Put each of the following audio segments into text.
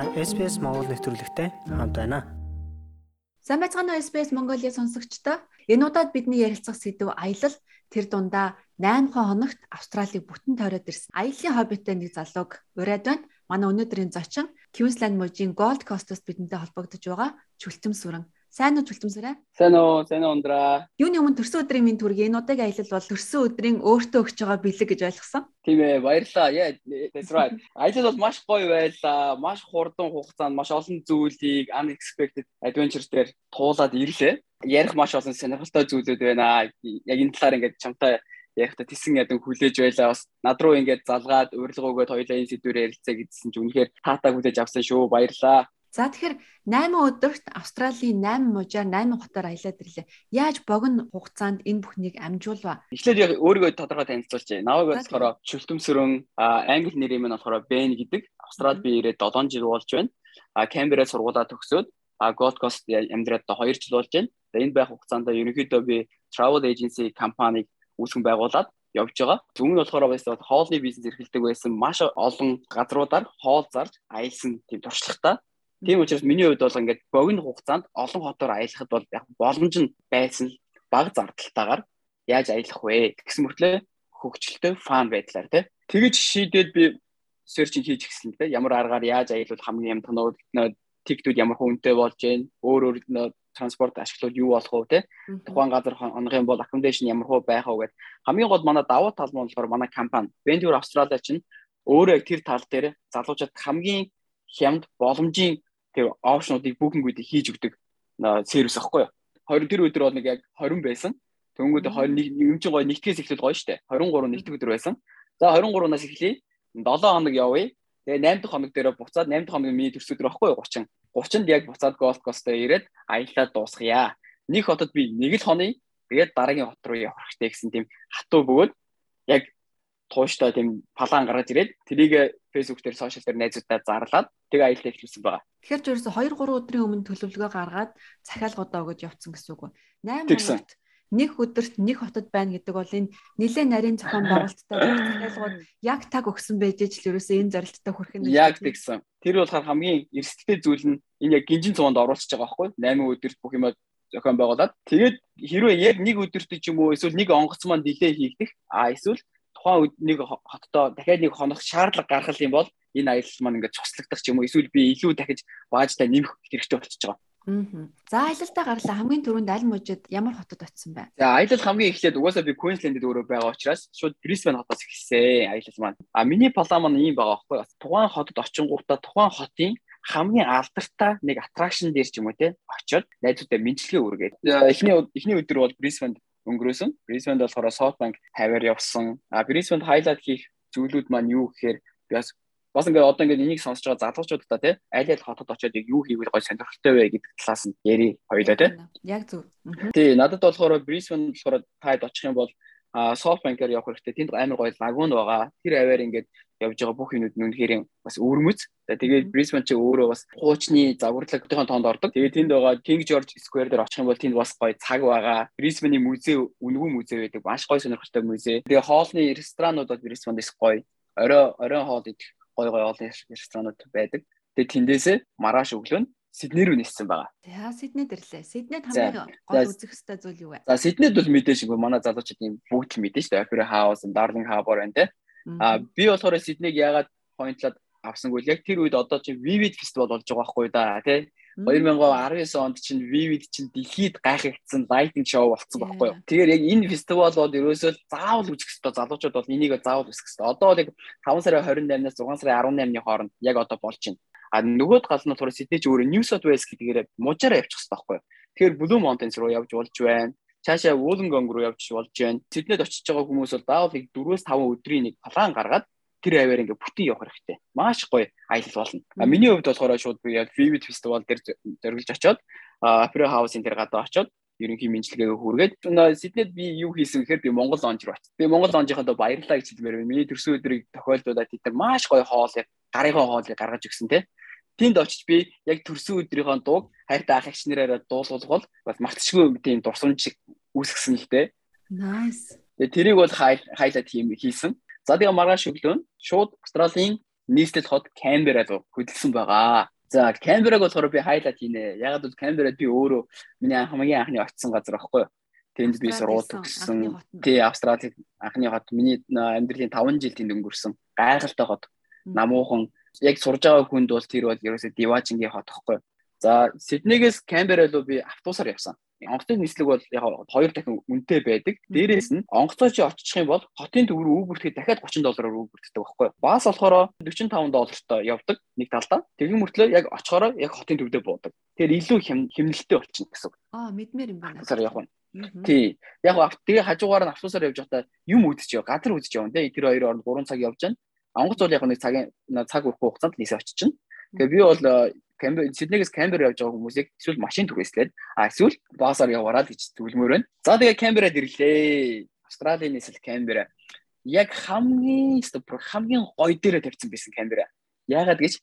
Та SPS Монгол нэвтрүүлэгтэй хамт байна. Сайн байцгаана уу SBS Mongolia сонсогчдоо. Энэ удаад бидний ярилцах сэдв аялал тэр дундаа 8 хоногт Австралиг бүтэн тойроод ирсэн. Аяллаа хоббитой нэг залууг ураад байна. Манай өнөөдрийн зочин Queensland мужийн Gold Coast-оос бидэнтэй холбогдож байгаа Чүлтэм сүрэн. Сайн уу Чүлтэмсэрэ? Сайн уу, сайн уу ундраа. Юуны өмнө төрсөн өдрийн минь түрг энэ удаагийн аялал бол төрсөн өдрийн өөртөө өгч байгаа бэлэг гэж ойлгосон. Тийм ээ, баярлалаа. Yeah, that's right. Аялал бол маш гоё байлаа. Маш хурдан хугацаанд маш олон зүйлийг unexpected adventures дээр туулаад ирлээ. Ярих маш олон сонирхолтой зүйлүүд байна. Яг энэ талаар ингээд чамтай ярихдаа тэсэн ядан хүлээж байлаа бас над руу ингээд залгаад урилгоогоо хоёлаа энэ сэдвээр ярилцаа гэдсэн чинь үнэхээр таатаа хүлээж авсан шүү баярлаа За тэгэхээр 8 өдөрт Австралийн 8 мужаар 8 хотоор аялаад ирлээ. Яаж богино хугацаанд энэ бүхнийг амжуулва? Эхлээд яг өөрийгөө тодорхой танилцуулж. Наваг болохоор чөлтөмсөрөн англи нэрийн минь болохоор Ben гэдэг. Австралид би ирээд 7 жил болж байна. А Камбераа сургуулаа төгсөөд Gold Coast амьдраад 2 жил болж байна. Энэ байх хугацаанд ерөнхийдөө би travel agency компаниг үүсгэн байгуулад явж байгаа. Өмнө нь болохоор байсан хоолны бизнес эрхэлдэг байсан маш олон газруудаар хоол зарж аялсан тийм туршлагатай Тийм учраас миний хувьд бол ингээд богино хугацаанд олон хотоор аялахад бол яг боломж нь байсан баг зардалтайгаар яаж аялах вэ гэсэн мөртлөө хөгжилтэй фан байдлаар тий. Тэгэж шийдээд би серчинг хийж гисэн тий. Ямар аргаар яаж аялвал хамгийн юм тоног тиктүүд ямар хүнтэй болж гэн өөр өөр транспорт ашиглавал юу болох вэ тий. Тухайн газар юм бол accommodation ямар хөө байх вэ гэд хамгийн гол манай давуу тал нь болохоор манай компани Venture Australia чинь өөрөө тэр тал дээр залуучууд хамгийн хямд боломжийн тэр опшнуудыг бүхэнгүүдийг хийж өгдөг сервис аахгүй юу. 20 тэр өдөр бол нэг яг 20 байсан. Тэнгүүд 21 юм чинь гоё нэгтгэс эхлэл гоё штэ. 23 нэгтгэх өдөр байсан. За 23-наас эхлэе. 7 хоног явъя. Тэгээ 8 дахь хоног дээр буцаад 8 дахь хоног миний төрс өдөр аахгүй юу 30. 30-нд яг буцаад Gold Coast-д ирээд аяллаа дуусгая. Нэг хотод би нэг л хоны тэгээд дараагийн хот руу явах хэрэгтэй гэсэн тийм хатуу бөгөөд яг тууштай тийм палан гаргаж ирээд тэрийг Facebook дээр сошиал дээр найзуудаа зарлаад тэгээ аялал эхлүүлсэн байгаа. Тэгэхээр ч ерөөсө 2 3 өдрийн өмнө төлөвлөгөө гаргаад захиалгуудаа өгöd явцсан гэсэн үг үү? 8 хоногт нэг өдөрт нэг хотод байна гэдэг бол энэ нэлээ нарийн зохион байгуулалттай захиалгууд яг таг өгсөн байж л ерөөсө энэ зорилттой хүрэх нь яг тэгсэн. Тэр болохоор хамгийн эрсдэлтэй зүйл нь энэ яг гинжин цуунд оруулчихж байгаа байхгүй 8 өдөрт бүх юмаа зохион байгуулад тэгээд хэрвээ яг нэг өдөрт ч юм уу эсвэл нэг онгоц маань дилей хийгдэх а эсвэл тухайн нэг хотдоо дахиад нэг хонох шаардлага гаргах юм бол энэ аялал маань ингээд цуслагдах ч юм уу эсвэл би илүү дахиж баажтай нэмэх хэрэгтэй болчихж байгаа. Аа. За аялалтаа гарлаа хамгийн түрүүнд аль мужид ямар хотод очисон бэ? За аялал хамгийн эхлээд угаасаа би Queensland-д өөрөө байгаа учраас шууд Brisbane хотоос эхэлсэн аялал маань. А миний план маань ийм байгаа байхгүй? Тухайн хотод очингуудаа тухайн хотын хамгийн алдартай нэг аттракшн дээр ч юм уу те очиод найзуудаа мэдлэгээ үргээд эхний эхний өдөр бол Brisbane өнгөрөөсөн. Brisbane-д болохоор SoftBank хавар явсан. А Brisbane highlight хийх зүйлүүд маань юу гэхээр бас бас ингээд одоо ингээд энийг сонсож байгаа залуучуудаа тий аль аль хотод очиод юу хийвэл гоё сонирхолтой вэ гэдэг талаас нь яри хоёлаа тий. Яг зөв. Тий надад болохоор Brisbane болохоор таад очих юм бол SoftBank-аар явах хэрэгтэй. Тэнд амар гоё лагун байгаа. Тэр аваар ингээд явж байгаа бүх юмуд нь үнэхээр бас өвөрмөц. Тэгээд Brisbane ч өөрөө бас хуучны загварлагын тоонд ордог. Тэгээд тэнд байгаа King George Square дээр очих юм бол тэнд бас гоё цаг байгаа. Brisbane-ийн музей үнэгүй музей байдаг. Маш гоё сонирхолтой музей. Тэгээд хоолны ресторанууд бол Brisbane-дэс гоё. Орой орой хоол идэх гоё гоё олон ресторанууд байдаг. Тэгээд тэндээсээ маргааш өглөө нь Сидней рүү ниссэн байгаа. За Сиднейд ирлээ. Сиднейд хамгийн гол үзэх ёстой зүйл юу вэ? За Сиднейд бол мэдээж манай залуучууд юм бүгд л мэдэн шүү. Opera House, Darling Harbour байна те. А би болохоор Сиднейг яагаад поинтлаад авсангүй л яг тэр үед одоо чи Vivid Festival болж байгаа байхгүй да тий 2019 онд чинь Vivid чинь дэлхийд гайхагдсан lighting show болцсон байхгүй юу. Тэгэхээр яг энэ фестивал бол ерөөсөө заавал үзэх хэрэгтэй. Залуучууд бол энийг заавал үзэх хэрэгтэй. Одоо бол яг 5 сарын 28-наас 6 сарын 18-ны хооронд яг одоо болж байна. А нөгөөд гал нь болохоор Сидней ч өөрөө New South Wales гэдгээр мужаараа явчих хэрэгтэй байхгүй юу. Тэгэхээр Blue Mountains руу явж болж байна. Цаашаа Wollongong руу явж болж байна. Сиднейд очиж байгаа хүмүүс бол заавал 4-5 өдрийн нэг план гаргаад тэр аваар ингээ бүтэн явах хэрэгтэй. Маш гоё аялал болно. А миний хувьд болохоор шууд би яг Vivid Festival дээр зориулж очиод Opera House-ын тэр гадаа очиод ерөнхий мэдлэгээ хүргээд Сиднейд би юу хийсэн гэхээр би Монгол онж руу очив. Би Монгол онжийнхандаа баярлалаа гэж хэлмээр байна. Миний төрсөн өдрийг тохиолдуулаад тэд маш гоё хоол гарыгаа хоолыг гаргаж өгсөн те. Тэнд очиж би яг төрсөн өдрийнхөө дууг хайртай ах эгч нараараа дуулуулвал бас мартчихгүй тийм дурсамж шиг үүсгэсэн л дээ. Nice. Тэгээ тэрийг бол хайлайт хийсэн. За тэгээ маргааш өглөө шууд Австралийн нийслэл хот Canberra руу хөдөлсөн байгаа. За Canberra-г болохоор би хайлайт хийнэ. Ягаад гэвэл Canberra би өөрөө миний хамгийн анхны очсон газар аахгүй. Тэнд би сургууль төгссөн. Тий, Австралийн анхны хот. Миний амьдралын 5 жил тэнд өнгөрсөн. Гайхалтай хот. Намуухан яг сурж байгаа хүнд бол тэр бол ерөөсөө Диважингийн хот аахгүй. За Сиднейгээс Canberra руу би автобусаар явсан онгоцны нислэг бол яг хоёр дахин үнэтэй байдаг. Дээрээс нь онгоцоо чи очих юм бол хотын төв рүү үүбэртэхэд дахиад 30 доллараар үүбэртдэг байхгүй. Баас болохоор 45 доллартай явдаг нэг талдаа. Тэгэн мөртлөө яг очихороо яг хотын төвдөө буудаг. Тэгэхээр илүү хэмнэлттэй болчихно гэсэн. Аа мэдмээр юм байна. Сар явах нь. Тий. Яг тэгээ хажуугаар нь автобусаар явж байхдаа юм үдчих яв. Газар үдчих яв. Тэр хоёр орнд 3 цаг явж байна. Онгоц бол яг нэг цагийн цаг өгөх хугацаанд нийсээ очиж чинь. Тэгээ би бол Камбер Сиднейгээс Камбер явж байгаа хүмүүсийг эсвэл машин түрээслээд а эсвэл баасаар яваараа л гэж зөвлөмөр байна. За тэгээ Камберад ирлээ. Австралийн нийслэл Камбера яг хамгийн хамгийн гоё дээрээ тавьсан байсан Камбера. Яагаад гэж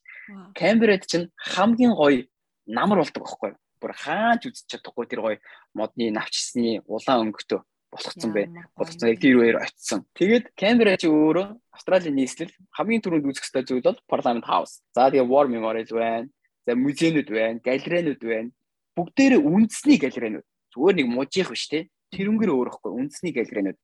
Камберад чинь хамгийн гоё намар болдог байхгүй юу? Бүр хаач үзэж чадахгүй тэр гоё модны навчсны улаан өнгөтэй болгоцсон бай. Болгоцсон яг тэр үеэр очсон. Тэгээд Камбера чи өөрөө Австралийн нийслэл хамгийн түрүүнд үзэх ёстой зүйл бол Parliament House. За тэгээ War Memorial байна. За музейнүүд байна, галерейнүүд байна. Бүгдээрээ үндэсний галерейнүүд. Зүгээр нэг мужийнх биш те. Тэрнгэр өөрөхгүй үндэсний галерейнүүд.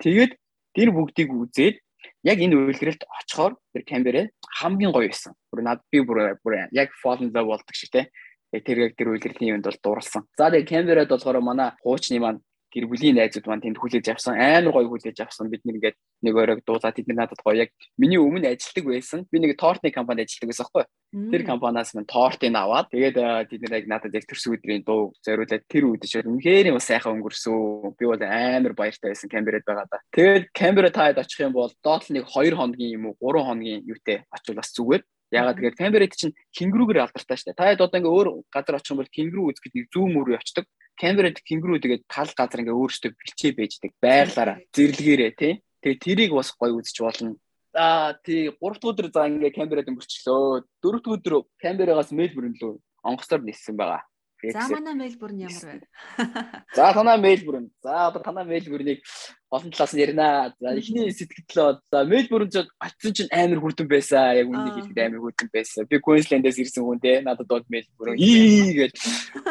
Тэгээд тэр бүгдийг үзээд яг энэ үйлрэлт очихоор тэр камерэ хамгийн гоё байсан. Бүр над би бүр яг fallen love болдог шиг те. Тэр яг тэр үйлрэлийн юмд бол дурлсан. За тэгээд камерад болохоор манай хуучны маань гэр бүлийн найзууд маань тэнд хүлээж авсан амар гоё хүлээж авсан. Бид нэг ингээд нэг оройг дуулаад тэд надад гоё яг миний өмнө ажилладаг байсан. Би нэг тортны компанид ажилладаг байсан байхгүй тэр компаниас маань тортыг аваад тэгээд тэд нэг надад яг төрс өдрийн дуу зориулаад тэр үед ч үнэхээр юм сайхан өнгөрсөн. Би бол амар баяртай байсан камерад байгаа да. Тэгээд камера таад очих юм бол доод нэг 2 хоногийн юм уу 3 хоногийн юутэй очивол бас зүгээр Ягаад тэгэхээр камерад чинь кенгуруугаар алдартай шүү дээ. Та хэд одоо ингээ өөр газар очих юм бол кенгуруу үзэхэд нэг зүүн мөр явцдаг. Камерад кенгуруу тэгээд тал газар ингээ өөрөөсөө бэлчээ байждаг. Байглаараа зэрлэгээрээ тий. Тэгээд тэрийг бас гоё үзэж болно. Аа тий 3 дахь өдөр за ингээ камерад өнгөрчлөө. 4 дахь өдөр камерагаас Мельбурн рүү онгоцоор ниссэн байгаа. За манай Мельбурн ямар вэ? За танаа Мельбурн. За одоо танаа Мельбурнийг олон талаас нь ярина. За эхний сэтгэлдээ за Мельбурн ч очсон чинь амар хүрдэн байсан. Яг үнийг хэлэхэд амар хүрдэн байсан. Би Queensland-аас ирсэн хүн те. Надад бол Мельбурн ii гэж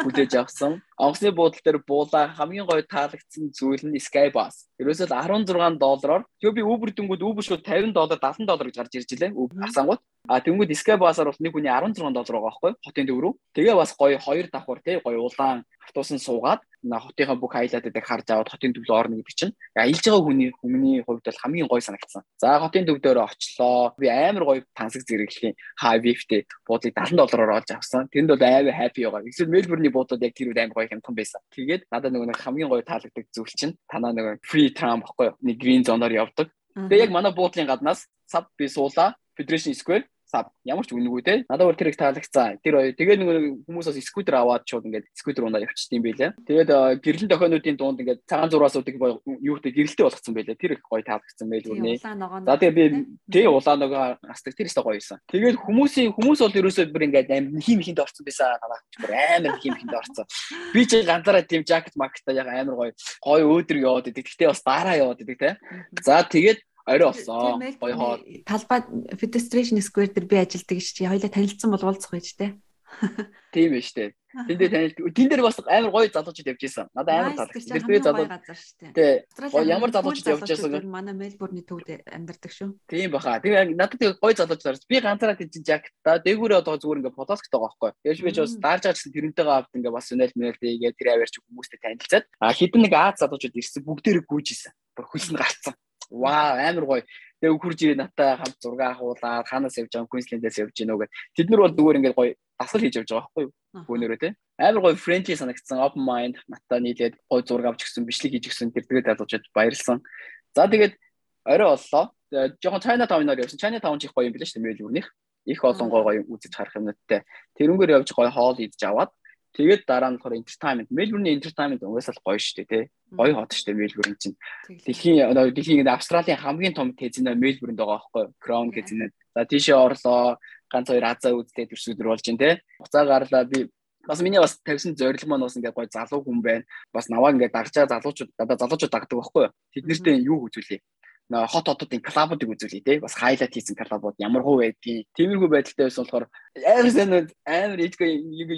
хүлээж авсан. Онгоцны буудлын дээр буулаа хамгийн гоё таалагдсан зүйл нь Sky Bus. Ерөөсөө 16 доллараар тэгээ би Uber дүнгууд Uber шууд 50 доллар 70 доллар гэж гарч ирж илээ. Асангууд. А тэнгууд Sky Bus-аар бол нэг хүний 16 доллар байгаа байхгүй хотын төв рүү. Тэгээ бас гоё хоёр давхар тий гоё улаан автобусан суугаад хотынхаа бүх хайлайтыг харж аваад хотын төвлөө орно гэдэг чинь аялж байгаа хүний хүмүүний хувьд бол хамгийн гоё санагдсан. За хотын төв дээр очлоо. Би амар гоё тансаг зэрэглэлийн high wave-тэй буудлыг 70 доллараар олж авсан. Тэнд бол амар happy байгаа. Эсвэл Мельбурний буудлууд яг тэр үед амар гоё хямдхан байсан. Тэгээд надад нөгөө хамгийн гоё таалагддаг зүйл чинь танаа нөгөө free tram баггүй юу? Нэг green zone-оор явдаг. Тэгээ яг манай буудлын гаднаас сав би суулаа Federation Square сав ямар ч үнэгүй те. Надад бол тэр их таалагдсан. Тэр хоёр тэгээ нэг хүмүүсээс скутер аваад шууд ингээд скутер унаа явчихсан юм байлаа тэгээд гэрлэн дохионуудын дунд ингээд цагаан зураасуудыг юутай гэрэлтэй болгоцсон байлаа тэр их гоё таалагдсан байл үрнэ за тэгээ би тий улаан нөгөө астаг тэр ихтэй гоё байсан. Тэгээд хүмүүсийн хүмүүс бол ерөөсөө бүр ингээд аим хим хинд орсон байсан. Танаач бүр амар хим хинд орсон. Би ч ганцаараа тийм жакет маркета яг амар гоё гоё өөдрөг яваад идэг гэхдээ бас дараа яваад идэг те. За тэгээд Орой болсон. Гоё хоо. Талбай Federation Square дээр би ажилладаг чи хоёлаа танилцсан бол уулзах байж тээ. Тийм ээ штэ. Тэндээ танилцдаг. Тэн дээр бас амар гоё залуучууд явж исэн. Надад амар таалагдсан. Тэр залуу газар штэ. Тий. Ямар залуучууд явж исэн. Манай Мельбурний төвд амьдардаг шүү. Тийм баха. Тэгээ надад тэгээ гоё залуучууд харж би ганцаараа тийж жакта дээгүүрээ одоо зүгээр ингээ фотоскт байгаа байхгүй. Яаж би ч бас даарж байгаа гэсэн тэрнтэйгээ авд ингээ бас үнэл мэнэл тэгээ тэр аваарч хүмүүстэй танилцаад а хитэн нэг Аз залуучууд ирсэн бүгдээрээ гүйжсэн. Бүр хөлс нь гарцсан. Вау амар гоё. Тэгээ хурж ирээ натаа хамт зураг авахуулаад ханаас явж байгаа Queensland-аас явж гинөө гэд. Тэд нар бол зүгээр ингээд гоё дасгал хийж явж байгаа байхгүй юу? Бөөнөрөө те. Амар гоё friendly санагдсан. Open mind натаа нийлээд гоё зураг авч гисэн, бичлэг хийж гисэн тэр тэгээд залуучууд баярлсан. За тэгээд орой боллоо. Жохон China Town-аар явсан. China Town ч их гоё юм билээ шүү дээ Мельбурнийх. Их олон гоё гоё үзэж харах юмнуудтай. Тэрнгээр явж гоё хоол идэж аваад Тэгээд дараа нь болохоор entertainment. Melbourne entertainment угаасаа л гоё шүү дээ, тий. Гоё хот шүү дээ Melbourne чинь. Дэлхийн одоо дэлхийн Австралийн хамгийн том казино Melbourne байгаа байхгүй юу? Crown казино. За тийшээ орлоо. Ганц хоёр Азаа үзтэй төрсөдөр болж байна, тий. Буцаа гарлаа би бас миний бас тавьсан зорилго маань бас ингээд гоё залуу хүн байна. Бас наваа ингээд дагчаа залуучууд одоо залуучууд дагдаг байхгүй юу? Тэд нэртэй юу үзүүлээ? Хот хотуудын клабуудыг үзүүлээ те. Бас хайлайт хийсэн клабууд ямар хөө байдгийг тиймэрхүү байдалтай байсан болохоор амар сайн амар ичгүй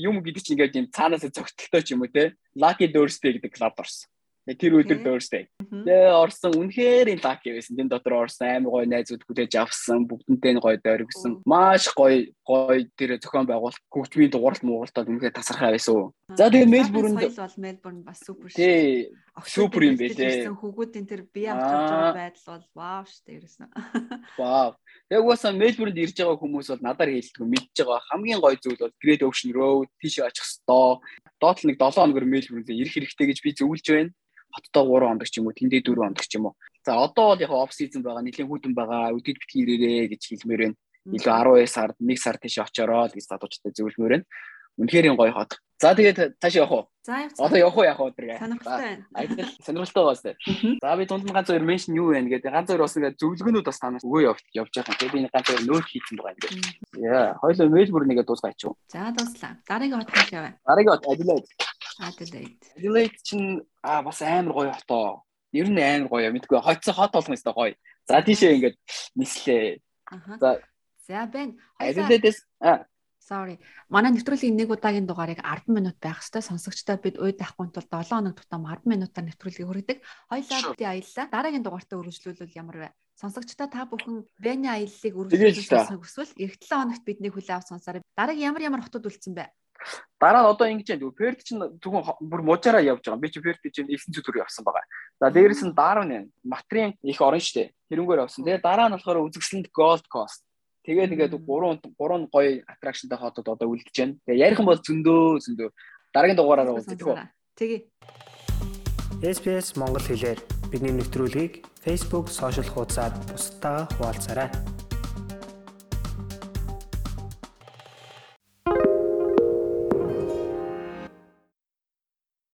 юм гэдэг чинь ингээд юм цаанаас зөгтөлтөө ч юм уу те. Lucky Thursday гэдэг клаб орсон Тэр өдөр Thursday. Тэгээ орсон үнэхээр лаки байсан. Тэн дотор орсон амар гоё найзууд хүлээж авсан, бүгдэнтэй гоё дөргсөн. Маш гоё гоё тэр зохион байгуулалт хөгжмийн дугаарт муугалтад үнэхээр тасархай байсан. За тэгээ Мельбурнд бол Мельбурн бас супер. Тий. Супер юм бэ тий. Хүүгүүдийн тэр бие авч байгаа байдал бол вау дээ ерөөсөн. Вау. Тэгээ угаасаа Мельбурнд ирж байгаа хүмүүс бол надаар хэлдэг мэдж байгаа хамгийн гоё зүйл бол Great Ocean Road тийш очих ёстой. Доотлол нэг 7 хоногор Мельбурнд ирэх хэрэгтэй гэж би зөвлөж байна хоттоо 3 хоног ч юм уу тэндээ 4 хоног ч юм уу. За одоо бол яг оф сизон байгаа нэлийн хүйтэн байгаа үдэд битгий ирээрээ гэж хэлмээр байна. Илүү 12 сард 1 сар тийш очороо гэж залуучтай зөвлөмөр байна. Үнэхээр гоё хот. За тэгээд цааш явах уу? За явах. Одоо явах уу яах вэ өдрөө? Сонирхолтой байна. Айдал сонирхолтой байна. За би тунд ганц хоёр меншн юу вэ гэдэг ганц хоёр бас ингээ зөвлөгөөнүүд бас танаас өгөө явж явж байгаа. Тэгээд би ганц хоёр нөт хийсэн байгаа юм. Яа, хоёул Мельбурн нэгэ дуусгаач юу? За дууслаа. Дараагийн хот хэл яваа. Дараагийн хот Adelaide. Adelaide. Adelaide чинь аа бас амар гоё хотоо. Ер нь амар гоё. Мэдгүй хоцсон хот болгоно өстой гоё. За тийшээ ингээд нислээ. Аха. За. За бэн. Adelaide-с аа Sorry. Манай нэвтрүүлгийн нэг удаагийн дугаарыг 10 минут байх хэвээр сонсогчтой бид уйд авахгүй тул 7 хоног тутам 10 минутаар нэвтрүүлгийг хүргэдэг. Хоёлаа би аяллаа. Дараагийн дугаартаа үргэлжлүүлвэл ямар вэ? Сонсогчтой та бүхэн Бэни аяллыг үргэлжлүүлэх сонсох хүсвэл эх 7 хоногт бидний хүлээ авах сонсороо. Дараагийн ямар ямар хотод үлдсэн бэ? Дараа нь одоо ингэж байна. Перт чинь зөвхөн бүр мужаараа явж байгаа. Би чи Перт чинь 9 зүг явсан байгаа. За дээрэс нь Дарвин байна. Матрийн их орон штэ. Тэрнгээр явсан. Тэгээ дараа нь болохоор үзэгсэлэнд Gold Coast Тэгээ тэгээд 3 3 гоё аттракшнтай хотод одоо үлдэж байна. Тэгээ ярих юм бол зөндөө зөндөө дараагийн дугаараараа уулзах уу. Тэгээ. SPS Монгол хэлээр бидний нэвтрүүлгийг Facebook сошиал хуудасаар бусдаа хуваалцаарай.